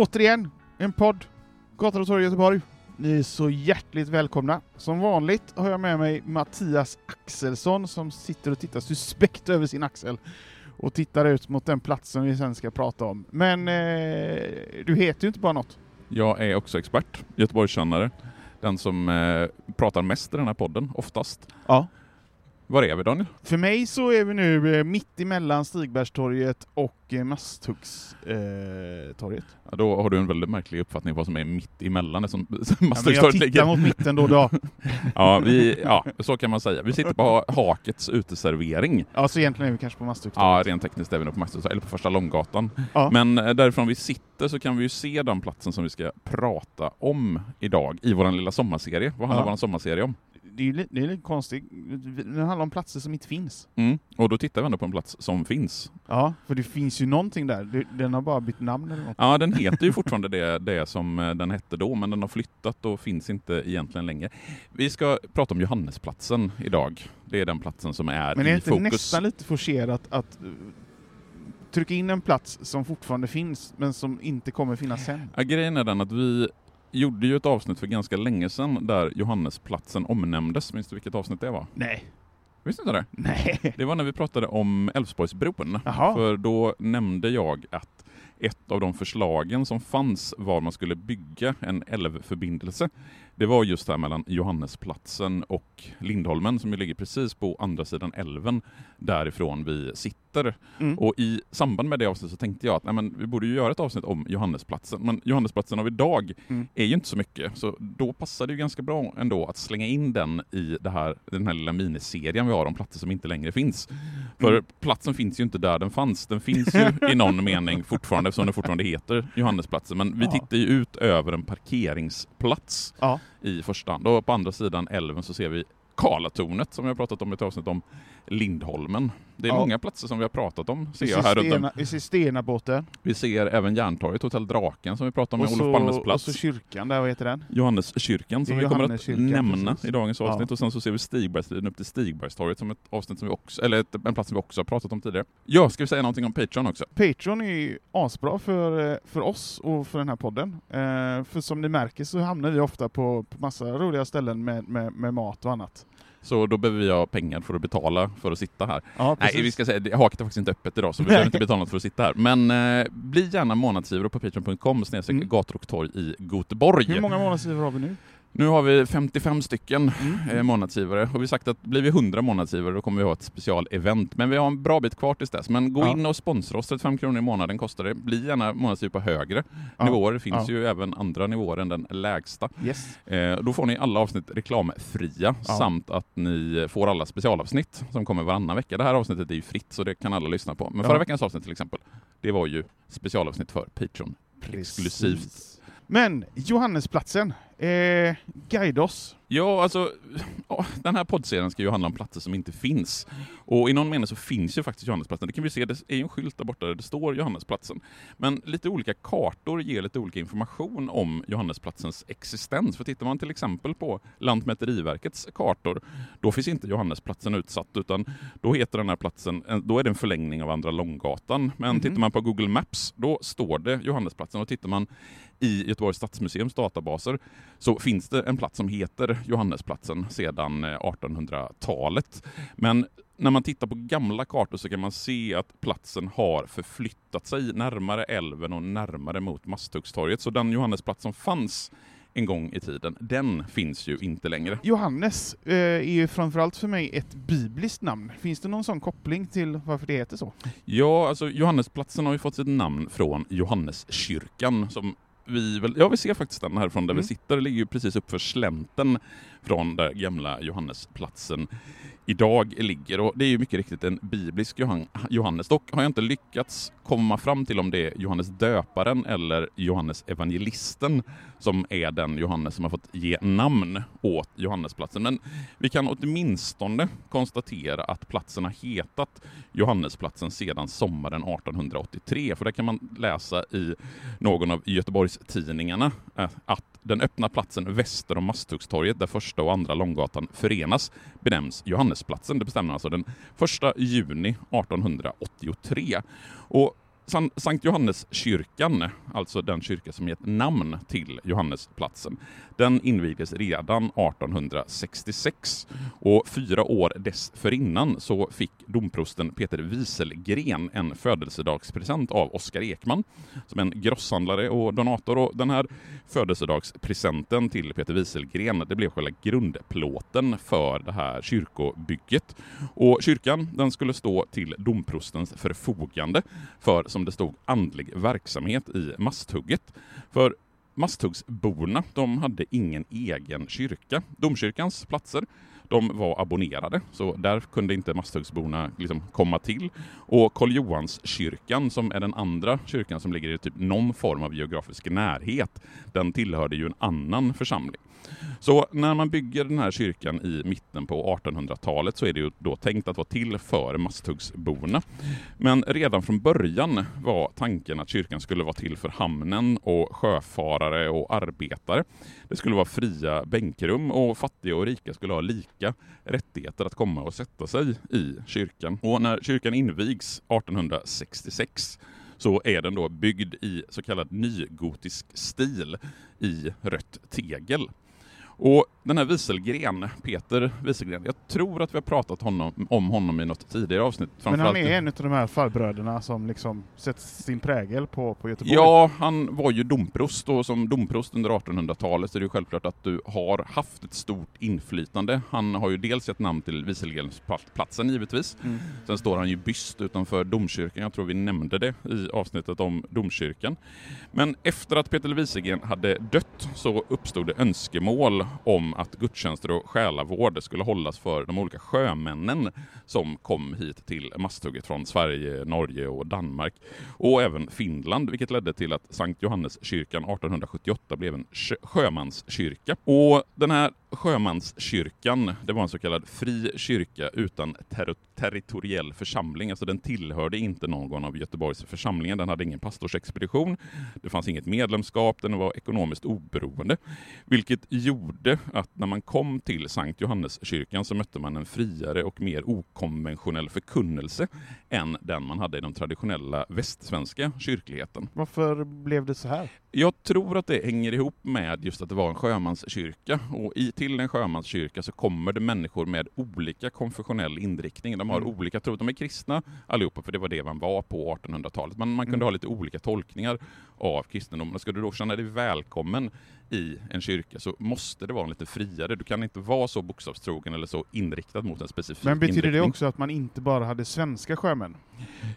Återigen, en podd. Gator och torg Göteborg. Ni är så hjärtligt välkomna. Som vanligt har jag med mig Mattias Axelsson som sitter och tittar suspekt över sin axel och tittar ut mot den platsen vi sen ska prata om. Men eh, du heter ju inte bara något. Jag är också expert, Göteborgskännare. Den som eh, pratar mest i den här podden, oftast. Ja. Var är vi Daniel? För mig så är vi nu eh, mitt emellan Stigbergstorget och eh, Masthuggstorget. Ja, då har du en väldigt märklig uppfattning vad som är mitt emellan eftersom Ja, men jag Masthuggstorget tittar ligger... mot mitten då då. Ja, vi, ja, så kan man säga. Vi sitter på Ha- Hakets uteservering. Ja, så egentligen är vi kanske på Masthuggstorget. Ja, rent tekniskt är vi nog på Masthuggstorget, eller på Första Långgatan. Ja. Men eh, därifrån vi sitter så kan vi ju se den platsen som vi ska prata om idag i vår lilla sommarserie. Vad handlar Ja. vår sommarserie om? Det är ju li- det är lite konstigt. Det handlar om platser som inte finns. Mm. Och då tittar vi ändå på en plats som finns. Ja, för det finns ju någonting där. Den har bara bytt namn eller något. Ja, den heter ju fortfarande det, det som eh, den hette då, men den har flyttat och finns inte egentligen längre. Vi ska prata om Johannesplatsen idag. Det är den platsen som är Men är det i inte fokus. nästan lite forcerat att uh, trycka in en plats som fortfarande finns, men som inte kommer finnas sen? Ja, grejen är den att vi gjorde ju ett avsnitt för ganska länge sedan där Johannesplatsen omnämndes. Minns du vilket avsnitt det var? Nej. Visste inte det? Nej. Det var när vi pratade om Älvsborgsbron. Jaha. För då nämnde jag att ett av de förslagen som fanns var man skulle bygga en älvförbindelse. Det var just där mellan Johannesplatsen och Lindholmen som ju ligger precis på andra sidan älven därifrån vi sitter. Mm. Och i samband med det avsnittet så tänkte jag att nej, men vi borde ju göra ett avsnitt om Johannesplatsen. Men Johannesplatsen av idag Mm. är ju inte så mycket, så då passar det ju ganska bra ändå att slänga in den i det här, den här lilla miniserien vi har om platser som inte längre finns. För Mm. platsen finns ju inte där den fanns. Den finns ju i någon mening fortfarande eftersom den fortfarande heter Johannesplatsen. Men vi Ja. tittar ju ut över en parkeringsplats Ja i första hand. Och på andra sidan älven så ser vi Karlatornet som vi har pratat om i ett avsnitt om Lindholmen. Det är Ja. många platser som vi har pratat om, ser Vi jag ser, här runt om. Ser Stenabåten. Vi ser även Järntorget, Hotell Draken som vi pratade om Och så, Olof Palmes och plats. så kyrkan där, vad heter den? Johanneskyrkan som vi kommer att Johanneskyrkan, nämna precis. i dagens Ja. avsnitt och sen så ser vi Stigbergsstigen upp till Stigbergstorget som ett avsnitt som vi också, eller ett, en plats som vi också har pratat om tidigare. Ja, ska vi säga någonting om Patreon också? Patreon är ju asbra för, eh, för oss och för den här podden. Eh, för som ni märker så hamnar vi ofta på, på massa roliga ställen med, med, med mat och annat. Så då behöver vi ha pengar för att betala för att sitta här. Ja, Nej, vi ska säga, haket är faktiskt inte öppet idag så vi behöver inte betala något för att sitta här. Men eh, bli gärna månadsgivare på patreon.com snedstreck Mm. gator och torg i Göteborg. Hur många månadsgivare har vi nu? Nu har vi 55 stycken Mm. eh, månadsgivare och vi har sagt att blir vi 100 månadsgivare då kommer vi ha ett specialevent. Men vi har en bra bit kvar tills dess. Men gå Ja. in och sponsra oss, 35 kronor i månaden kostar det. Bli gärna månadsgivare på högre Ja. nivåer. Det finns Ja. ju även andra nivåer än den lägsta. Yes. Eh, då får ni alla avsnitt reklamfria samt att ni får alla specialavsnitt som kommer varannan vecka. Det här avsnittet är ju fritt så det kan alla lyssna på. Men förra veckans avsnitt till exempel, det var ju specialavsnitt för Patreon. Exklusivt. Men Johannesplatsen, eh, guida oss. Ja, alltså den här poddserien ska ju handla om platser som inte finns. Och i någon mening så finns ju faktiskt Johannesplatsen. Det kan vi se, det är ju en skylt där borta där det står Johannesplatsen. Men lite olika kartor ger lite olika information om Johannesplatsens existens. För tittar man till exempel på Lantmäteriverkets kartor, då finns inte Johannesplatsen utsatt, utan då heter den här platsen, eh, då är det en förlängning av Andra Långgatan. Men Mhm. tittar man på Google Maps, då står det Johannesplatsen. Och tittar man i Göteborgs stadsmuseums databaser så finns det en plats som heter Johannesplatsen sedan eh, 1800-talet. Men när man tittar på gamla kartor så kan man se att platsen har förflyttat sig närmare älven och närmare mot Masthuggstorget. Så den Johannesplats som fanns en gång i tiden, den finns ju inte längre. Johannes eh, är ju framförallt för mig ett bibliskt namn. Finns det någon sån koppling till varför det heter så? Ja, alltså Johannesplatsen har ju fått sitt namn från Johanneskyrkan som vi väl, ja vi ser faktiskt den härifrån där Mm. vi sitter, det ligger ju precis uppför slänten från där gamla Johannesplatsen idag ligger. Och det är ju mycket riktigt en biblisk Johan, Johannes. Dock har jag inte lyckats komma fram till om det är Johannes döparen eller Johannes evangelisten som är den Johannes som har fått ge namn åt Johannesplatsen. Men vi kan åtminstone konstatera att platsen har hetat Johannesplatsen sedan sommaren 1883. För där kan man läsa i någon av Göteborgs tidningarna eh, att den öppna platsen väster om Masthuggstorget, där första och andra Långgatan förenas, benämns Johannesplatsen. Det bestämmer alltså den 1 juni 1883. Och San- Sankt Johanneskyrkan, alltså den kyrka som gett namn till Johannesplatsen, den invigdes redan 1866 och fyra år dessförinnan så fick domprosten Peter Wieselgren en födelsedagspresent av Oskar Ekman som en grosshandlare och donator. Och den här födelsedagspresenten till Peter Wieselgren, det blev själva grundplåten för det här kyrkobygget. Och kyrkan, den skulle stå till domprostens förfogande för, som det stod, andlig verksamhet i Masthugget. För Masthuggsborna, de hade ingen egen kyrka. Domkyrkans platser, de var abonnerade, så där kunde inte Masthuggsborna liksom komma till. Och Karl Johanskyrkan, som är den andra kyrkan som ligger i typ någon form av geografisk närhet, den tillhörde ju en annan församling. Så när man bygger den här kyrkan i mitten på 1800-talet så är det ju då tänkt att vara till för Masthuggsborna. Men redan från början var tanken att kyrkan skulle vara till för hamnen och sjöfarare och arbetare. Det skulle vara fria bänkrum och fattiga och rika skulle ha lika rättigheter att komma och sätta sig i kyrkan. Och när kyrkan invigs 1866 så är den då byggd i så kallad nygotisk stil i rött tegel. Och den här Wieselgren, Peter Wieselgren, jag tror att vi har pratat honom, om honom i något tidigare avsnitt. Men han är en av de här farbröderna som liksom sätter sin prägel på, på Göteborg. Ja, han var ju domprost och som domprost under 1800-talet så är det ju självklart att du har haft ett stort inflytande. Han har ju dels gett namn till Wieselgrensplatsen givetvis. Mm. Sen står han ju byst utanför domkyrkan. Jag tror vi nämnde det i avsnittet om domkyrkan. Men efter att Peter Wieselgren hade dött så uppstod det önskemål om att gudstjänster och själavård skulle hållas för de olika sjömännen som kom hit till Masthugget från Sverige, Norge och Danmark. Och även Finland, vilket ledde till att Sankt Johanneskyrkan 1878 blev en sjömanskyrka. Och den här sjömanskyrkan, det var en så kallad fri kyrka utan ter- territoriell församling, alltså den tillhörde inte någon av Göteborgs församlingar, den hade ingen pastorsexpedition, det fanns inget medlemskap, den var ekonomiskt oberoende, vilket gjorde att när man kom till Sankt Johanneskyrkan så mötte man en friare och mer okonventionell förkunnelse än den man hade i den traditionella västsvenska kyrkligheten. Varför blev det så här? Jag tror att det hänger ihop med just att det var en sjömanskyrka och i, till en sjömanskyrka så kommer det människor med olika konfessionell inriktning. De har Mm. olika tro. De är kristna allihopa, för det var det man var på 1800-talet. Men man kunde Mm. ha lite olika tolkningar av kristendomen. Ska du då känna dig välkommen i en kyrka så måste det vara lite friare. Du kan inte vara så bokstavstrogen eller så inriktad mot en specifik Men betyder det inriktning. också att man inte bara hade svenska sjömän?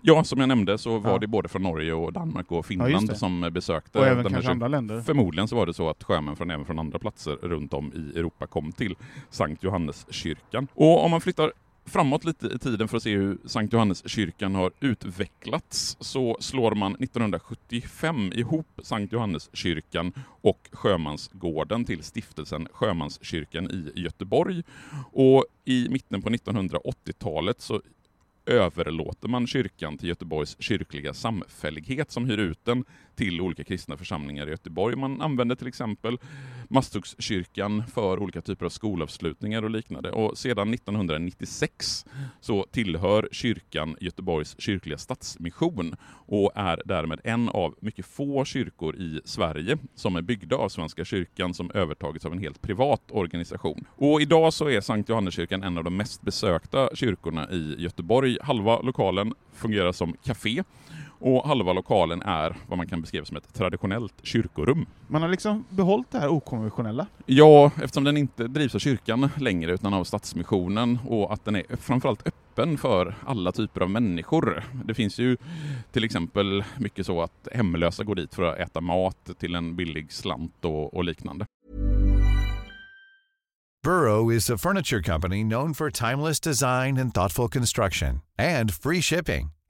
Ja, som jag nämnde så var Ja. det både från Norge och Danmark och Ja, Finland det. som besökte även kanske andra länder? Förmodligen så var det så att sjömän från, även från andra platser runt om i Europa kom till Sankt Johanneskyrkan. Och om man flyttar framåt lite i tiden för att se hur Sankt Johanneskyrkan har utvecklats så slår man 1975 ihop Sankt Johanneskyrkan och Sjömansgården till stiftelsen Sjömanskyrkan i Göteborg. Och i mitten på 1980-talet så överlåter man kyrkan till Göteborgs kyrkliga samfällighet som hyr ut den till olika kristna församlingar i Göteborg. Man använder till exempel Masthuggskyrkan för olika typer av skolavslutningar och liknande. Och sedan 1996 så tillhör kyrkan Göteborgs kyrkliga stadsmission och är därmed en av mycket få kyrkor i Sverige som är byggda av Svenska kyrkan som övertagits av en helt privat organisation. Och idag så är Sankt Johanneskyrkan en av de mest besökta kyrkorna i Göteborg. Halva lokalen fungerar som café och halva lokalen är vad man kan beskriva som ett traditionellt kyrkorum. Man har liksom behållit det här okonventionella. Ja, eftersom den inte drivs av kyrkan längre utan av Stadsmissionen och att den är framförallt öppen för alla typer av människor. Det finns ju till exempel mycket så att hemlösa går dit för att äta mat till en billig slant och, och liknande. Burrow is a furniture company known for timeless design and thoughtful construction and free shipping,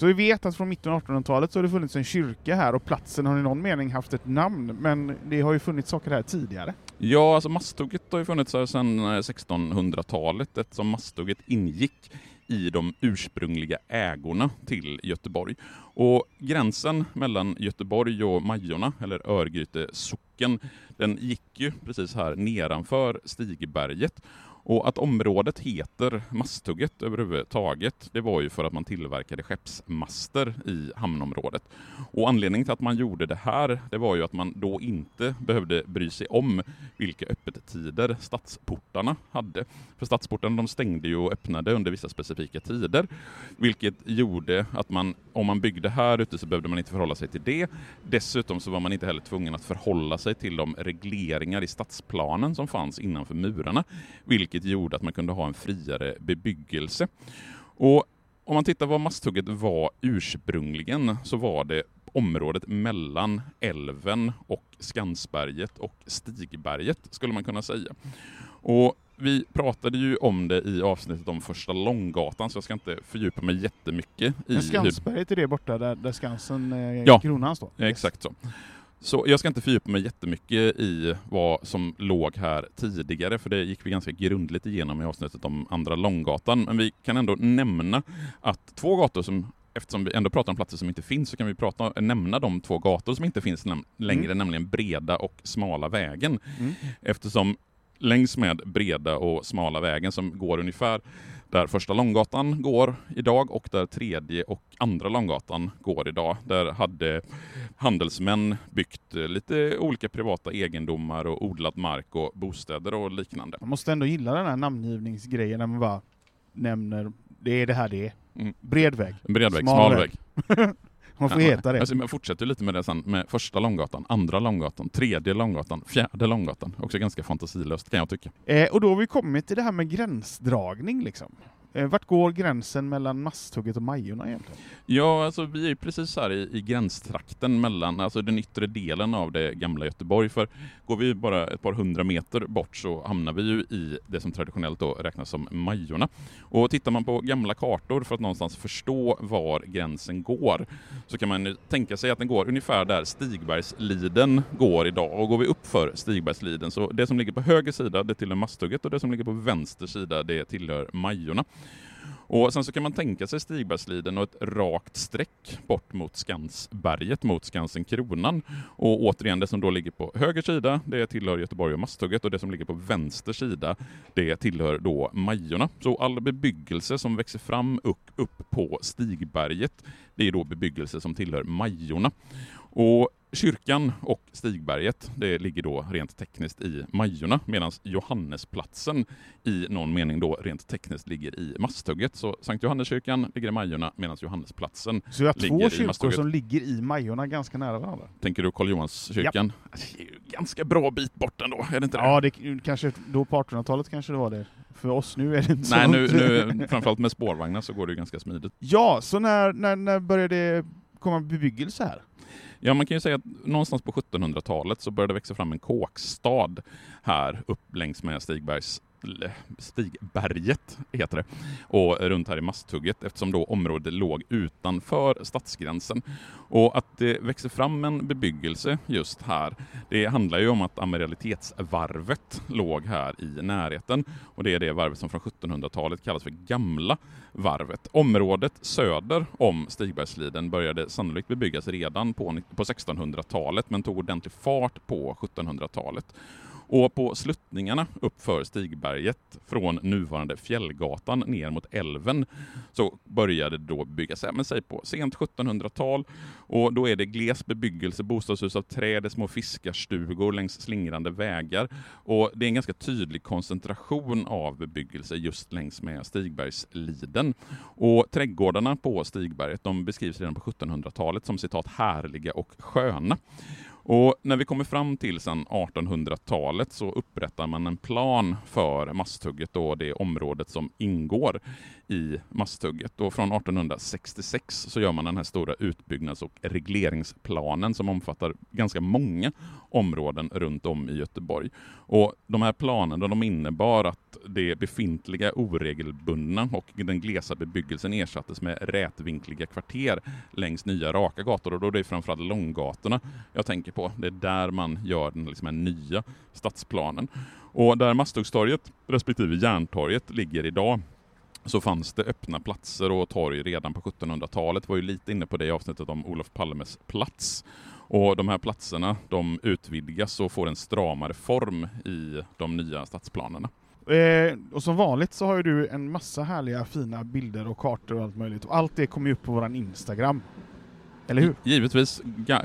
Så vi vet att från mitten av 1800-talet så har det funnits en kyrka här och platsen har i någon mening haft ett namn, men det har ju funnits saker här tidigare. Ja, alltså Mastugget har ju funnits här sedan eh, 1600-talet eftersom Mastugget ingick i de ursprungliga ägorna till Göteborg. Och gränsen mellan Göteborg och Majorna, eller Örgryte socken, den gick ju precis här nedanför Stigberget. Och att området heter Masthugget överhuvudtaget, det var ju för att man tillverkade skeppsmaster i hamnområdet. Och anledningen till att man gjorde det här, det var ju att man då inte behövde bry sig om vilka öppettider stadsportarna hade. För stadsportarna de stängde ju och öppnade under vissa specifika tider, vilket gjorde att man, om man byggde här ute så behövde man inte förhålla sig till det. Dessutom så var man inte heller tvungen att förhålla sig till de regleringar i stadsplanen som fanns innanför murarna, vilket gjorde att man kunde ha en friare bebyggelse. Och om man tittar vad Masthugget var ursprungligen så var det området mellan älven och Skansberget och Stigberget skulle man kunna säga. Och vi pratade ju om det i avsnittet om första Långgatan så jag ska inte fördjupa mig jättemycket i Men Skansberget är det borta där, där Skansen, eh, Ja. kronan står? Ja, exakt så. Så jag ska inte fördjupa mig jättemycket i vad som låg här tidigare, för det gick vi ganska grundligt igenom i avsnittet om Andra Långgatan. Men vi kan ändå nämna att två gator som Eftersom vi ändå pratar om platser som inte finns så kan vi prata, nämna de två gator som inte finns näm- längre, nämligen Breda och Smala vägen. Mm. Eftersom längs med Breda och Smala vägen som går ungefär där första Långgatan går idag och där tredje och andra Långgatan går idag. Där hade handelsmän byggt eh, lite olika privata egendomar och odlat mark och bostäder och liknande. Man måste ändå gilla den här namngivningsgrejen när man bara nämner det är det här det är. Mm. Bred väg. Bred väg, Smal smal väg. väg. Man får Ja, heta det. Alltså, jag fortsätter lite med det sen, med första Långgatan, andra Långgatan, tredje Långgatan, fjärde Långgatan. Också ganska fantasilöst kan jag tycka. Eh, och då har vi kommit till det här med gränsdragning liksom. Eh, vart går gränsen mellan Masthugget och Majorna egentligen? Ja, alltså vi är precis här i, i gränstrakten mellan, alltså den yttre delen av det gamla Göteborg. För går vi bara ett par hundra meter bort så hamnar vi ju i det som traditionellt då räknas som Majorna. Och tittar man på gamla kartor för att någonstans förstå var gränsen går så kan man tänka sig att den går ungefär där Stigbergsliden går idag. Och går vi upp för Stigbergsliden så det som ligger på höger sida det tillhör Masthugget och det som ligger på vänster sida det tillhör Majorna. Och sen så kan man tänka sig Stigbergsliden och ett rakt streck bort mot Skansberget, mot Skansen Kronan. Och återigen, det som då ligger på höger sida, det tillhör Göteborg och Masthugget och det som ligger på vänster sida, det tillhör då Majorna. Så all bebyggelse som växer fram upp, upp på Stigberget, det är då bebyggelse som tillhör Majorna. Och kyrkan och Stigberget, det ligger då rent tekniskt i Majorna, medan Johannesplatsen i någon mening då rent tekniskt ligger i Masthugget. Så Sankt Johanneskyrkan ligger i Majorna, medan Johannesplatsen Så vi har ligger två i kyrkor Masthugget. som ligger i Majorna ganska nära varandra. Tänker du Karl Johanskyrkan? Det är ju ganska bra bit bort ändå, är det inte det? Ja, det, kanske, då på 1800-talet kanske det var det. För oss nu är det inte Nej, så. nu, nu, framförallt med spårvagnar så går det ju ganska smidigt. Ja, så när, när, när började det komma bebyggelse här? Ja, man kan ju säga att någonstans på 1700-talet så började det växa fram en kåkstad här upp längs med Stigbergs Stigberget heter det, och runt här i Masthugget eftersom då området låg utanför stadsgränsen. Och att det växer fram en bebyggelse just här, det handlar ju om att amiralitetsvarvet låg här i närheten och det är det varvet som från 1700-talet kallas för Gamla varvet. Området söder om Stigbergsliden började sannolikt bebyggas redan på 1600-talet men tog ordentlig fart på 1700-talet. Och på sluttningarna uppför Stigberget från nuvarande Fjällgatan ner mot älven så började det då byggas, men sig på sent 1700-tal och då är det gles bebyggelse, bostadshus av trä, små fiskarstugor längs slingrande vägar och det är en ganska tydlig koncentration av bebyggelse just längs med Stigbergsliden. Och trädgårdarna på Stigberget de beskrivs redan på 1700-talet som citat härliga och sköna. Och när vi kommer fram till sen 1800-talet så upprättar man en plan för Masthugget och det området som ingår i Masthugget. Och från 1866 så gör man den här stora utbyggnads och regleringsplanen som omfattar ganska många områden runt om i Göteborg. Och de här planerna de innebar att det befintliga oregelbundna och den glesa bebyggelsen ersattes med rätvinkliga kvarter längs nya raka gator och då är det framförallt långgatorna jag tänker på. Det är där man gör den liksom här nya stadsplanen. Och där Masthuggstorget respektive Järntorget ligger idag så fanns det öppna platser och torg redan på 1700-talet. var ju lite inne på det i avsnittet om Olof Palmes plats. Och de här platserna de utvidgas och får en stramare form i de nya stadsplanerna. Eh, och som vanligt så har ju du en massa härliga fina bilder och kartor och allt möjligt. Och allt det kommer ju upp på vår Instagram. Eller hur? Givetvis,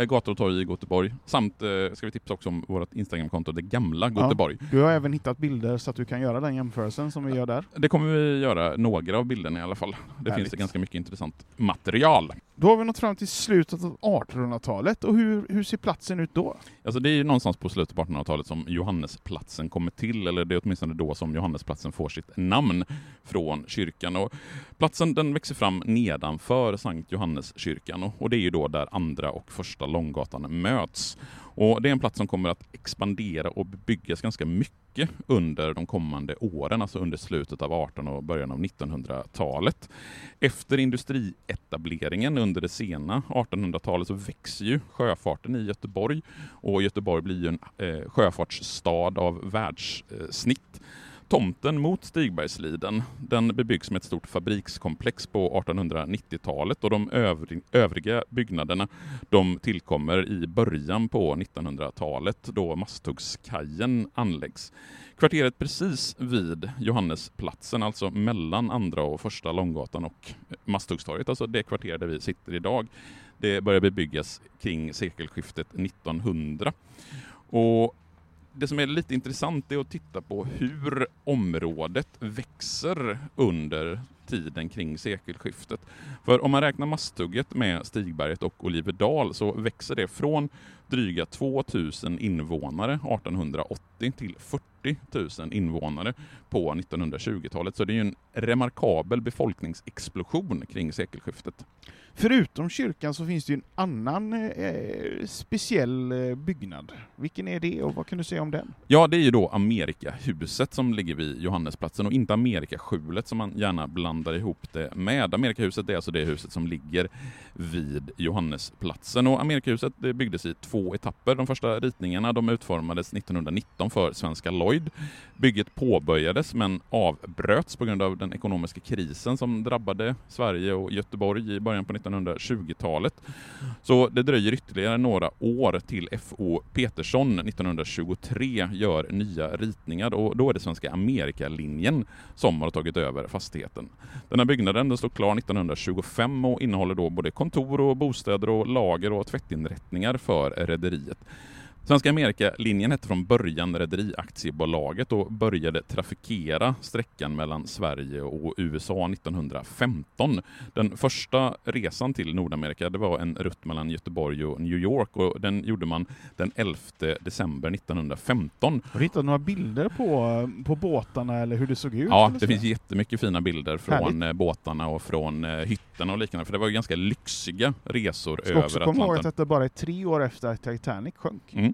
gator och torg i Göteborg. Samt eh, ska vi tipsa också om vårt Instagramkonto, det gamla Göteborg. Ja, du har även hittat bilder så att du kan göra den jämförelsen som vi gör där. Det kommer vi göra, några av bilderna i alla fall. Det Härligt. finns det ganska mycket intressant material. Då har vi nått fram till slutet av 1800-talet, och hur, hur ser platsen ut då? Alltså det är ju någonstans på slutet av 1800-talet som Johannesplatsen kommer till, eller det är åtminstone då som Johannesplatsen får sitt namn från kyrkan. Och platsen den växer fram nedanför Sankt Johanneskyrkan, och, och det är ju då där andra och första Långgatan möts. Och Det är en plats som kommer att expandera och bebyggas ganska mycket under de kommande åren, alltså under slutet av 1800 och början av 1900-talet. Efter industrietableringen under det sena 1800-talet så växer ju sjöfarten i Göteborg och Göteborg blir ju en eh, sjöfartsstad av världssnitt. Tomten mot Stigbergsliden den bebyggs med ett stort fabrikskomplex på 1890-talet och de övriga byggnaderna de tillkommer i början på 1900-talet då Masthuggskajen anläggs. Kvarteret precis vid Johannesplatsen, alltså mellan andra och första Långgatan och Masthuggstorget, alltså det kvarter där vi sitter idag, det börjar bebyggas kring sekelskiftet 1900. Och det som är lite intressant är att titta på hur området växer under tiden kring sekelskiftet. För om man räknar Masthugget med Stigberget och Oliverdal så växer det från dryga 2000 invånare 1880 till 40 000 invånare på 1920-talet. Så det är en remarkabel befolkningsexplosion kring sekelskiftet. Förutom kyrkan så finns det ju en annan eh, speciell eh, byggnad. Vilken är det och vad kan du säga om den? Ja, det är ju då Amerikahuset som ligger vid Johannesplatsen och inte Amerikaskjulet som man gärna blandar ihop det med. Amerikahuset är alltså det huset som ligger vid Johannesplatsen och Amerikahuset det byggdes i två etapper. De första ritningarna de utformades 1919 för Svenska Lloyd. Bygget påbörjades men avbröts på grund av den ekonomiska krisen som drabbade Sverige och Göteborg i början på 1920-talet. Så det dröjer ytterligare några år till F.O. Petersson 1923 gör nya ritningar och då är det Svenska Amerikalinjen som har tagit över fastigheten. Den här byggnaden den stod klar 1925 och innehåller då både kontor och bostäder och lager och tvättinrättningar för rederiet. Svenska Amerikalinjen hette från början Rederiaktiebolaget och började trafikera sträckan mellan Sverige och USA 1915. Den första resan till Nordamerika det var en rutt mellan Göteborg och New York och den gjorde man den 11 december 1915. Har du hittat några bilder på, på båtarna eller hur det såg ut? Ja, det finns jättemycket fina bilder från Härligt. eh, båtarna och från eh, hytterna och liknande, för det var ju ganska lyxiga resor Ska över också komma ihåg Atlanten. att detta bara är tre år efter att Titanic sjönk. Mm.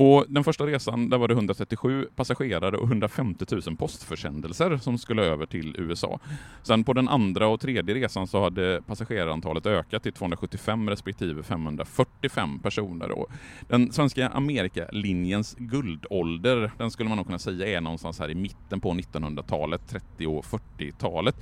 Och den första resan, där var det 137 passagerare och 150 000 postförsändelser som skulle över till USA. Sen på den andra och tredje resan så hade passagerarantalet ökat till 275 respektive 545 personer. Och den svenska Amerikalinjens guldålder, den skulle man nog kunna säga är någonstans här i mitten på 1900-talet, 30 och 40-talet.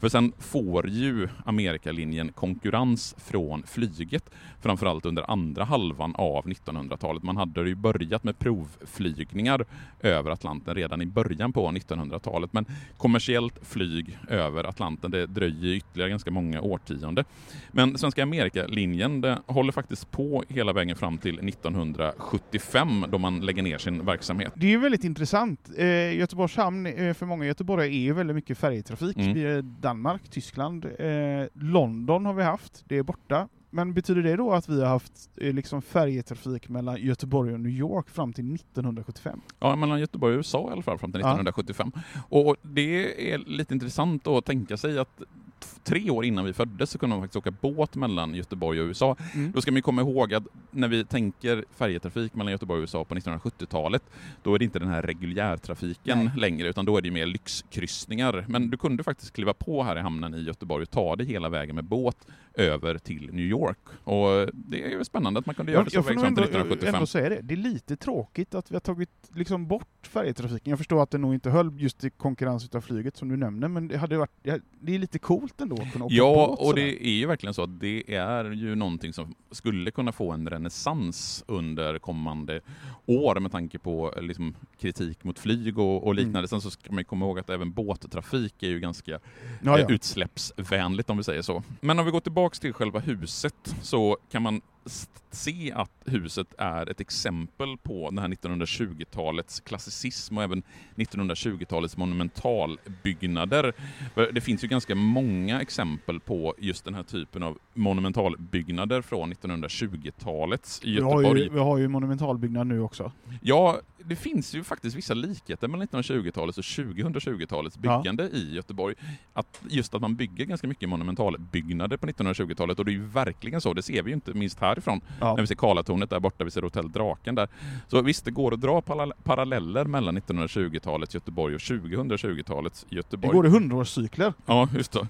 För sen får ju Amerikalinjen konkurrens från flyget, framförallt under andra halvan av 1900-talet. Man hade ju börjat med provflygningar över Atlanten redan i början på 1900-talet, men kommersiellt flyg över Atlanten, det dröjer ytterligare ganska många årtionden. Men Svenska Amerikalinjen, håller faktiskt på hela vägen fram till 1975 då man lägger ner sin verksamhet. Det är ju väldigt intressant. Eh, Göteborgs hamn, eh, för många göteborgare, är ju väldigt mycket färjetrafik. Mm. Danmark, Tyskland, eh, London har vi haft, det är borta. Men betyder det då att vi har haft eh, liksom färjetrafik mellan Göteborg och New York fram till 1975? Ja, mellan Göteborg och USA i alla fall fram till Ja. 1975. Och det är lite intressant att tänka sig att tre år innan vi föddes så kunde man faktiskt åka båt mellan Göteborg och USA. Mm. Då ska man komma ihåg att när vi tänker färjetrafik mellan Göteborg och USA på 1970-talet, då är det inte den här reguljärtrafiken Nej. längre, utan då är det mer lyxkryssningar. Men du kunde faktiskt kliva på här i hamnen i Göteborg och ta dig hela vägen med båt över till New York. Och det är ju spännande att man kunde göra det så väg fram till ändå, 1975. ändå säga det. Det är lite tråkigt att vi har tagit liksom bort färjetrafiken. Jag förstår att det nog inte höll just i konkurrens utav flyget som du nämner, men det, hade varit, det är lite coolt ändå att kunna åka Ja, båt och det är ju verkligen så att det är ju någonting som skulle kunna få en renässans under kommande år med tanke på eh, liksom, kritik mot flyg och, och liknande. Mm. Sen så ska man ju komma ihåg att även båttrafik är ju ganska ja, ja. eh, utsläppsvänligt om vi säger så. Men om vi går tillbaks till själva huset så kan man se att huset är ett exempel på den här 1920-talets klassicism och även 1920-talets monumentalbyggnader. Det finns ju ganska många exempel på just den här typen av monumentalbyggnader från 1920-talets vi, har Göteborg. ju, vi har ju monumentalbyggnad nu också. Ja, det finns ju faktiskt vissa likheter mellan 1920-talets och 2020-talets Ja. byggande i Göteborg. Att just att man bygger ganska mycket monumentalbyggnader på 1920-talet och det är ju verkligen så, det ser vi ju inte minst härifrån Ja. när vi ser Karlatornet där borta, vi ser Hotell Draken där. Så visst, det går att dra parallell- paralleller mellan 1920-talets Göteborg och 2020-talets Det Göteborg. går i hundraårscykler. Ja, just det.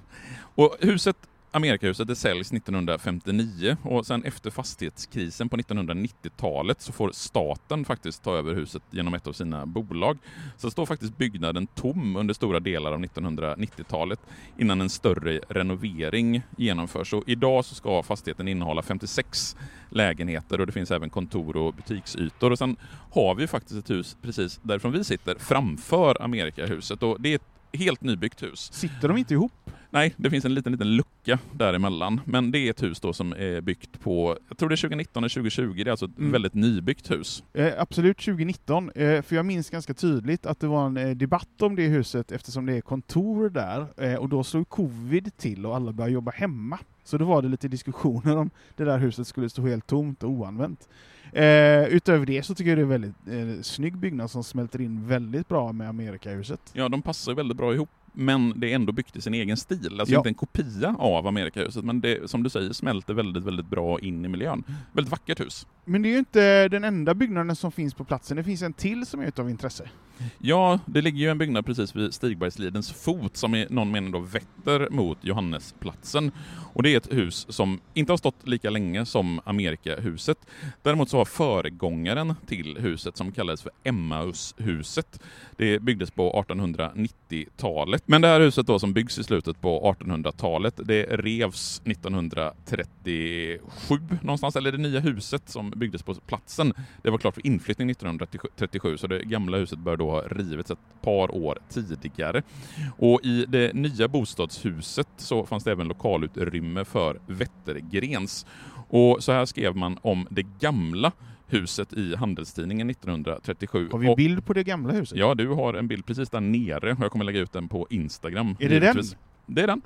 Och huset Amerikahuset det säljs 1959 och sen efter fastighetskrisen på 1990-talet så får staten faktiskt ta över huset genom ett av sina bolag. Så står faktiskt byggnaden tom under stora delar av 1990-talet innan en större renovering genomförs. Och idag så ska fastigheten innehålla 56 lägenheter och det finns även kontor och butiksytor. Och sen har vi faktiskt ett hus precis därifrån vi sitter framför Amerikahuset och det är ett helt nybyggt hus. Sitter de inte ihop? Nej, det finns en liten, liten lucka däremellan. Men det är ett hus då som är byggt på, jag tror det är 2019 eller 2020, det är alltså ett Mm. väldigt nybyggt hus. Eh, absolut 2019, eh, för jag minns ganska tydligt att det var en eh, debatt om det huset eftersom det är kontor där eh, och då slog covid till och alla började jobba hemma. Så då var det lite diskussioner om det där huset skulle stå helt tomt och oanvänt. Eh, utöver det så tycker jag det är en väldigt eh, snygg byggnad som smälter in väldigt bra med Amerikahuset. Ja, de passar väldigt bra ihop. Men det är ändå byggt i sin egen stil. Alltså Ja. inte en kopia av Amerikahuset, men det som du säger smälter väldigt, väldigt bra in i miljön. Väldigt vackert hus. Men det är ju inte den enda byggnaden som finns på platsen, det finns en till som är utav intresse. Ja, det ligger ju en byggnad precis vid Stigbergslidens fot som i någon mening då vetter mot Johannesplatsen. Och det är ett hus som inte har stått lika länge som Amerikahuset. Däremot så har föregångaren till huset som kallades för Emmaushuset. Det byggdes på 1890-talet. Men det här huset då som byggs i slutet på 1800-talet, det revs 1937 någonstans, eller det nya huset som byggdes på platsen, det var klart för inflyttning 1937, så det gamla huset bör då ha rivits ett par år tidigare. Och i det nya bostadshuset så fanns det även lokalutrymme för Wettergrens. Och så här skrev man om det gamla huset i Handelstidningen 1937. Har vi Och- bild på det gamla huset? Ja, du har en bild precis där nere jag kommer lägga ut den på Instagram. Är det givetvis. den? Det är den.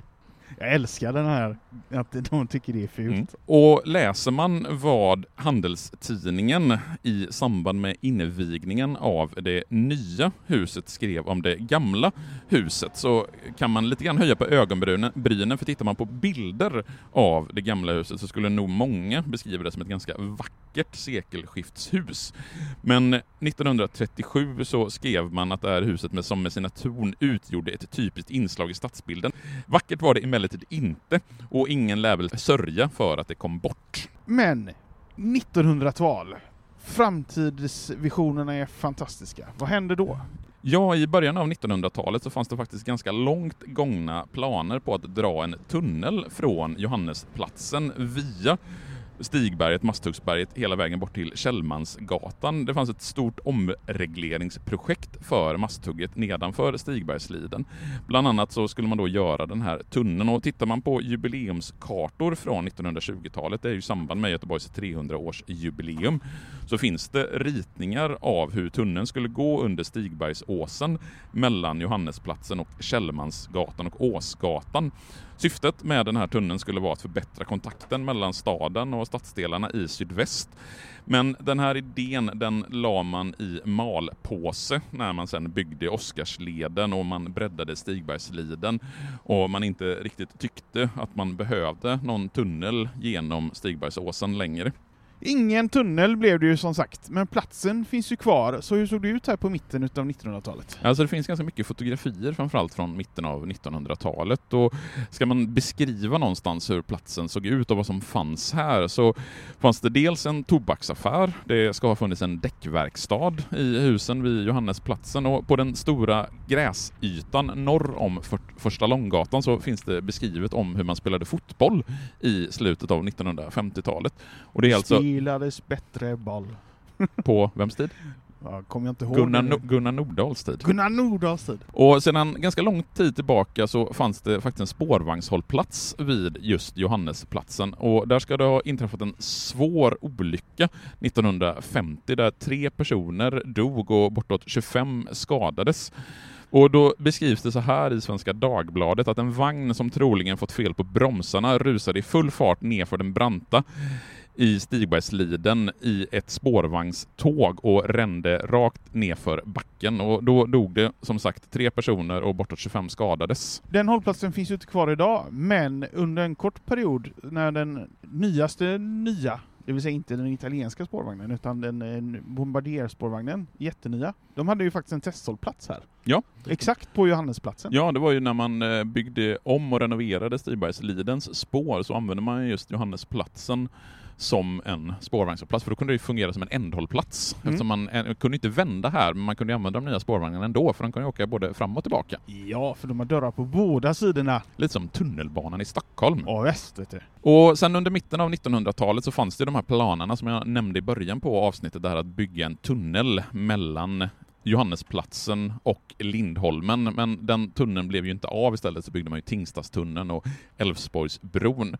Jag älskar den här, att de tycker det är fult. Mm. Och läser man vad Handelstidningen i samband med invigningen av det nya huset skrev om det gamla huset så kan man lite grann höja på ögonbrynen, för tittar man på bilder av det gamla huset så skulle nog många beskriva det som ett ganska vackert sekelskiftshus. Men 1937 så skrev man att det här huset med, som med sina torn utgjorde ett typiskt inslag i stadsbilden. Vackert var det emellertid inte och ingen lär väl sörja för att det kom bort. Men 1900-tal. Framtidsvisionerna är fantastiska. Vad händer då? Ja, i början av 1900-talet så fanns det faktiskt ganska långt gångna planer på att dra en tunnel från Johannesplatsen via Stigberget, Masthuggsberget, hela vägen bort till Källmansgatan. Det fanns ett stort omregleringsprojekt för Masthugget nedanför Stigbergsliden. Bland annat så skulle man då göra den här tunneln och tittar man på jubileumskartor från 1920-talet, det är ju i samband med Göteborgs 300-årsjubileum, så finns det ritningar av hur tunneln skulle gå under Stigbergsåsen mellan Johannesplatsen och Källmansgatan och Åsgatan. Syftet med den här tunneln skulle vara att förbättra kontakten mellan staden och stadsdelarna i sydväst. Men den här idén den la man i malpåse när man sen byggde Oscarsleden och man breddade Stigbergsliden och man inte riktigt tyckte att man behövde någon tunnel genom Stigbergsåsen längre. Ingen tunnel blev det ju som sagt, men platsen finns ju kvar. Så hur såg det ut här på mitten utav 1900-talet? Alltså det finns ganska mycket fotografier framförallt från mitten av 1900-talet och ska man beskriva någonstans hur platsen såg ut och vad som fanns här så fanns det dels en tobaksaffär, det ska ha funnits en däckverkstad i husen vid Johannesplatsen och på den stora gräsytan norr om för, Första Långgatan så finns det beskrivet om hur man spelade fotboll i slutet av 1950-talet. Och det är alltså Spelades bättre boll. på vems tid? Ja, kommer jag inte ihåg. Gunnar, no Gunnar Nordahls tid. Gunnar Nordahls tid. Och sedan ganska lång tid tillbaka så fanns det faktiskt en spårvagnshållplats vid just Johannesplatsen och där ska det ha inträffat en svår olycka 1950 där tre personer dog och bortåt 25 skadades. Och då beskrivs det så här i Svenska Dagbladet att en vagn som troligen fått fel på bromsarna rusade i full fart nerför den branta i Stigbergsliden i ett spårvagnståg och rände rakt nerför backen. Och då dog det som sagt tre personer och bortåt 25 skadades. Den hållplatsen finns ju inte kvar idag, men under en kort period när den nyaste nya, det vill säga inte den italienska spårvagnen utan den eh, Bombardier-spårvagnen, jättenya, de hade ju faktiskt en testhållplats här. Ja. Exakt på Johannesplatsen. Ja, det var ju när man eh, byggde om och renoverade Stigbergslidens spår så använde man just Johannesplatsen som en spårvagnshållplats, för då kunde det ju fungera som en ändhållplats. Mm. Eftersom man eh, kunde inte vända här, men man kunde använda de nya spårvagnarna ändå, för de kunde åka både fram och tillbaka. Ja, för de har dörrar på båda sidorna. Lite som tunnelbanan i Stockholm. Ja, vet du. Och sen under mitten av 1900-talet så fanns det de här planerna som jag nämnde i början på avsnittet, där att bygga en tunnel mellan Johannesplatsen och Lindholmen, men den tunneln blev ju inte av. Istället så byggde man ju Tingstadstunneln och Älvsborgsbron.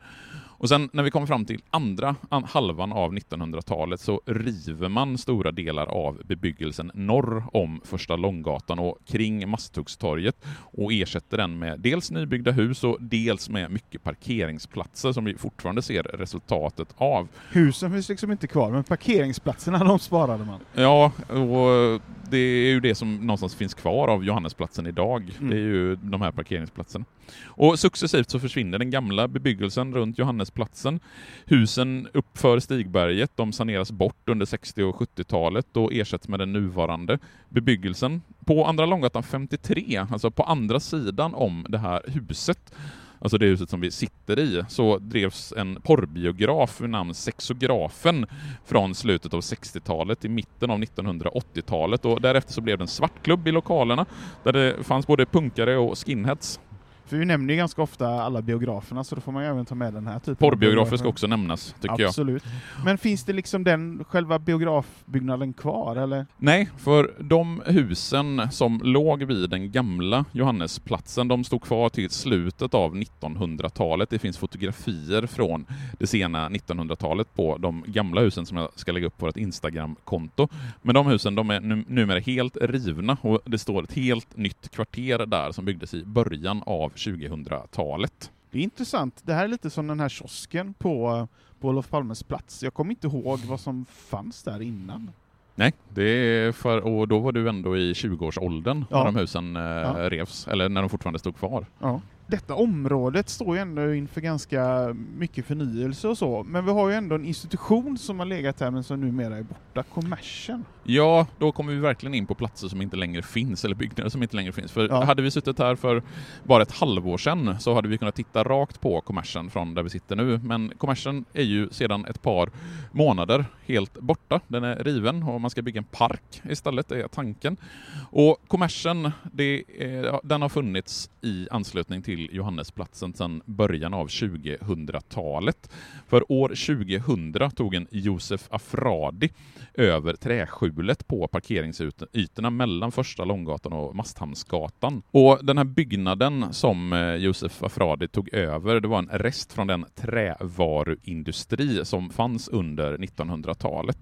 Och sen när vi kommer fram till andra an- halvan av 1900-talet så river man stora delar av bebyggelsen norr om Första Långgatan och kring Masthuggstorget och ersätter den med dels nybyggda hus och dels med mycket parkeringsplatser som vi fortfarande ser resultatet av. Husen finns liksom inte kvar, men parkeringsplatserna de sparade man. Ja, och det är ju det som någonstans finns kvar av Johannesplatsen idag. Mm. Det är ju de här parkeringsplatserna. Och successivt så försvinner den gamla bebyggelsen runt Johannesplatsen. Husen uppför Stigberget, de saneras bort under 60 och 70-talet och ersätts med den nuvarande bebyggelsen. På Andra Långgatan 53, alltså på andra sidan om det här huset, alltså det huset som vi sitter i, så drevs en porrbiograf vid namn Sexografen från slutet av 60-talet till mitten av 1980-talet och därefter så blev det en svartklubb i lokalerna där det fanns både punkare och skinheads. För vi nämner ju ganska ofta alla biograferna, så då får man ju även ta med den här typen Porrbiografer ska också nämnas, tycker jag. Absolut. Men finns det liksom den själva biografbyggnaden kvar, eller? Nej, för de husen som låg vid den gamla Johannesplatsen, de stod kvar till slutet av 1900-talet. Det finns fotografier från det sena 1900-talet på de gamla husen som jag ska lägga upp på vårt Instagram-konto. Men de husen de är nu, numera helt rivna och det står ett helt nytt kvarter där som byggdes i början av 2000-talet. Det är intressant. Det här är lite som den här kiosken på, på Olof Palmes plats. Jag kommer inte ihåg vad som fanns där innan. Nej, det är för, och då var du ändå i 20-årsåldern Ja. när de husen eh, Ja. revs, eller när de fortfarande stod kvar. Ja. Detta området står ju ändå inför ganska mycket förnyelse och så, men vi har ju ändå en institution som har legat här men som numera är borta, Kommersen. Ja, då kommer vi verkligen in på platser som inte längre finns, eller byggnader som inte längre finns. För Ja. hade vi suttit här för bara ett halvår sedan så hade vi kunnat titta rakt på kommersen från där vi sitter nu. Men kommersen är ju sedan ett par månader helt borta. Den är riven och man ska bygga en park istället, är tanken. Och kommersen, det den har funnits i anslutning till Johannesplatsen sedan början av 2000-talet. För år 2000 tog en Josef Afradi över träskjulet på parkeringsytorna mellan Första Långgatan och Masthamnsgatan. Och den här byggnaden som eh, Josef Afradi tog över, det var en rest från den trävaruindustri som fanns under 1900-talet.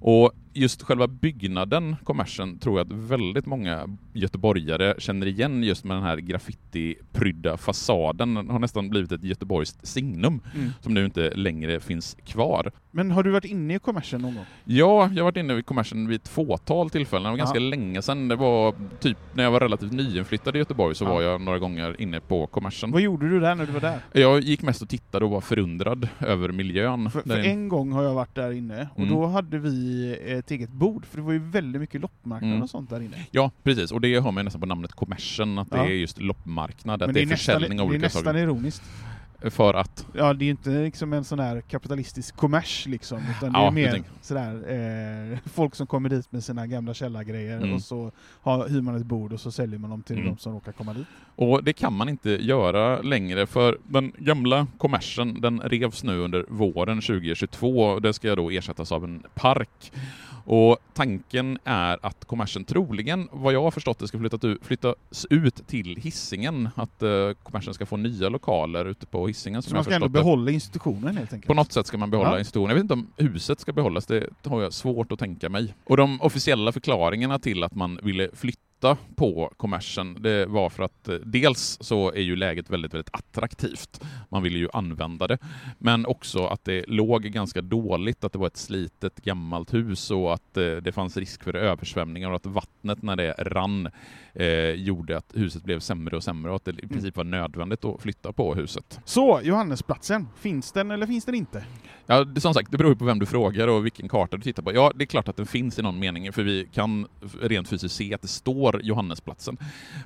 Och just själva byggnaden, kommersen, tror jag att väldigt många göteborgare känner igen just med den här graffitiprydda fasaden. Den har nästan blivit ett göteborgskt signum Mm. som nu inte längre finns kvar. Men har du varit inne i Kommersen någon gång? Ja, jag har varit inne vid kommersen vid ett fåtal tillfällen. Det var ganska Ja. länge sedan. Det var typ när jag var relativt nyinflyttad i Göteborg så Ja. var jag några gånger inne på kommersen. Vad gjorde du där när du var där? Jag gick mest och tittade och var förundrad över miljön. För, för en gång har jag varit där inne, och Mm. då hade vi ett eget bord, för det var ju väldigt mycket loppmarknad Mm. och sånt där inne. Ja, precis. Och det hör man nästan på namnet kommersen, att det Ja. är just loppmarknad, att Men det är nästan, försäljning av det är olika nästan saker. ironiskt. För att... Ja, det är ju inte liksom en sån här kapitalistisk kommers liksom, utan det Ja, är mer sådär, eh, folk som kommer dit med sina gamla källargrejer Mm. och så har, hyr man ett bord och så säljer man dem till Mm. de som råkar komma dit. Och det kan man inte göra längre för den gamla kommersen den revs nu under våren 2022 och det ska då ersättas av en park. Och tanken är att kommersen troligen, vad jag har förstått det, ska flyttas ut till hissingen Att eh, kommersen ska få nya lokaler ute på Hisingen Så man ska ändå behålla institutionen helt enkelt. På något sätt ska man behålla Ja. institutionen. Jag vet inte om huset ska behållas, det har jag svårt att tänka mig. Och de officiella förklaringarna till att man ville flytta på kommersen, det var för att eh, dels så är ju läget väldigt, väldigt attraktivt. Man ville ju använda det. Men också att det låg ganska dåligt, att det var ett slitet gammalt hus och att eh, det fanns risk för översvämningar och att vattnet när det rann eh, gjorde att huset blev sämre och sämre och att det i princip var nödvändigt att flytta på huset. Så, Johannesplatsen, finns den eller finns den inte? Ja, det, som sagt, det beror ju på vem du frågar och vilken karta du tittar på. Ja, det är klart att den finns i någon mening, för vi kan rent fysiskt se att det står Johannesplatsen.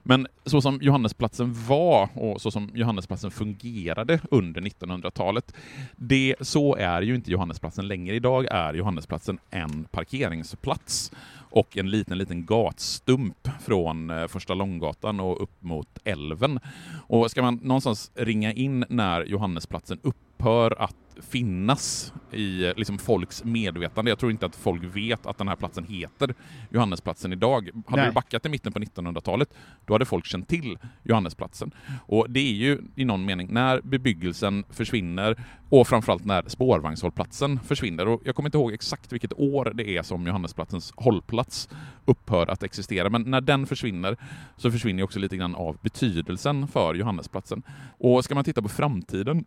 Men så som Johannesplatsen var och så som Johannesplatsen fungerade under 1900-talet, det, så är ju inte Johannesplatsen längre. Idag är Johannesplatsen en parkeringsplats och en liten, liten gatstump från eh, Första Långgatan och upp mot älven. Och ska man någonstans ringa in när Johannesplatsen upphör att finnas i liksom, folks medvetande. Jag tror inte att folk vet att den här platsen heter Johannesplatsen idag. Hade Nej. du backat till mitten på 1900-talet, då hade folk känt till Johannesplatsen. Och det är ju i någon mening när bebyggelsen försvinner och framförallt när spårvagnshållplatsen försvinner. Och jag kommer inte ihåg exakt vilket år det är som Johannesplatsens hållplats upphör att existera, men när den försvinner så försvinner också lite grann av betydelsen för Johannesplatsen. Och ska man titta på framtiden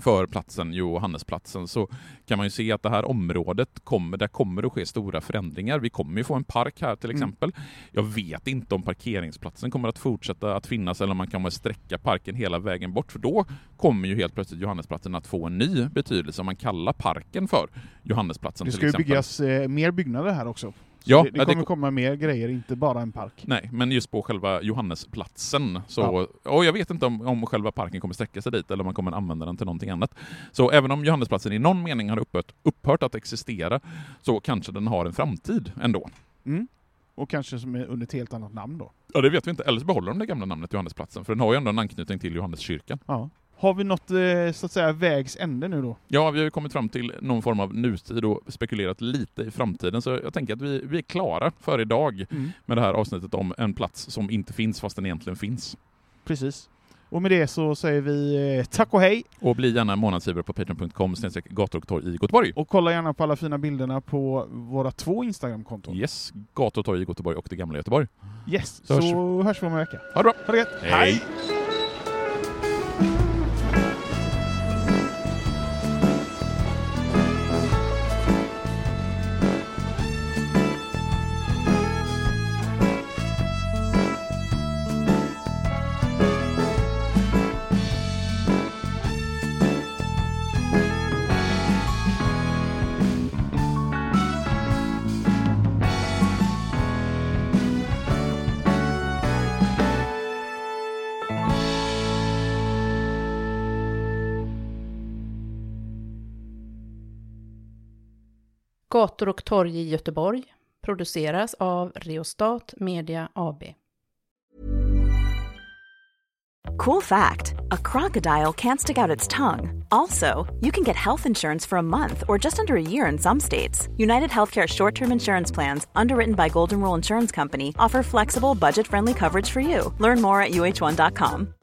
för platsen Johannesplatsen så kan man ju se att det här området kommer, där kommer att ske stora förändringar. Vi kommer ju få en park här till Mm. exempel. Jag vet inte om parkeringsplatsen kommer att fortsätta att finnas eller om man att sträcka parken hela vägen bort för då kommer ju helt plötsligt Johannesplatsen att få en ny betydelse om man kallar parken för Johannesplatsen Det till ska ju byggas eh, mer byggnader här också. Ja, det, det ja, det kommer ko- komma mer grejer, inte bara en park. Nej, men just på själva Johannesplatsen så... Och jag vet inte om, om själva parken kommer sträcka sig dit eller om man kommer använda den till någonting annat. Så även om Johannesplatsen i någon mening har upphört, upphört att existera så kanske den har en framtid ändå. Mm. Och kanske som är under ett helt annat namn då. Ja, det vet vi inte. Eller så behåller de det gamla namnet Johannesplatsen, för den har ju ändå en anknytning till Johanneskyrkan. Ja. Har vi nått eh, så att säga vägs ände nu då? Ja, vi har ju kommit fram till någon form av nutid och spekulerat lite i framtiden, så jag tänker att vi, vi är klara för idag Mm. med det här avsnittet om en plats som inte finns fast den egentligen finns. Precis. Och med det så säger vi eh, tack och hej Och bli gärna månadsgivare på patreon.com gator och torg i Göteborg. och kolla gärna på alla fina bilderna på våra två Instagramkonton. Yes, gator och torg i Göteborg och det gamla Göteborg. Yes, Så så, hörs hörs vi om en vecka. Ha det bra! Ha det gött! Hej. Gator och torg i Göteborg produceras av Reostat Media AB. Cool fact a crocodile can't stick out its tongue. Also, you can get health insurance for a month or just under a year in some states. United Healthcare short term insurance plans, underwritten by Golden Rule Insurance Company, offer flexible, budget friendly coverage for you. Learn more at uh1.com.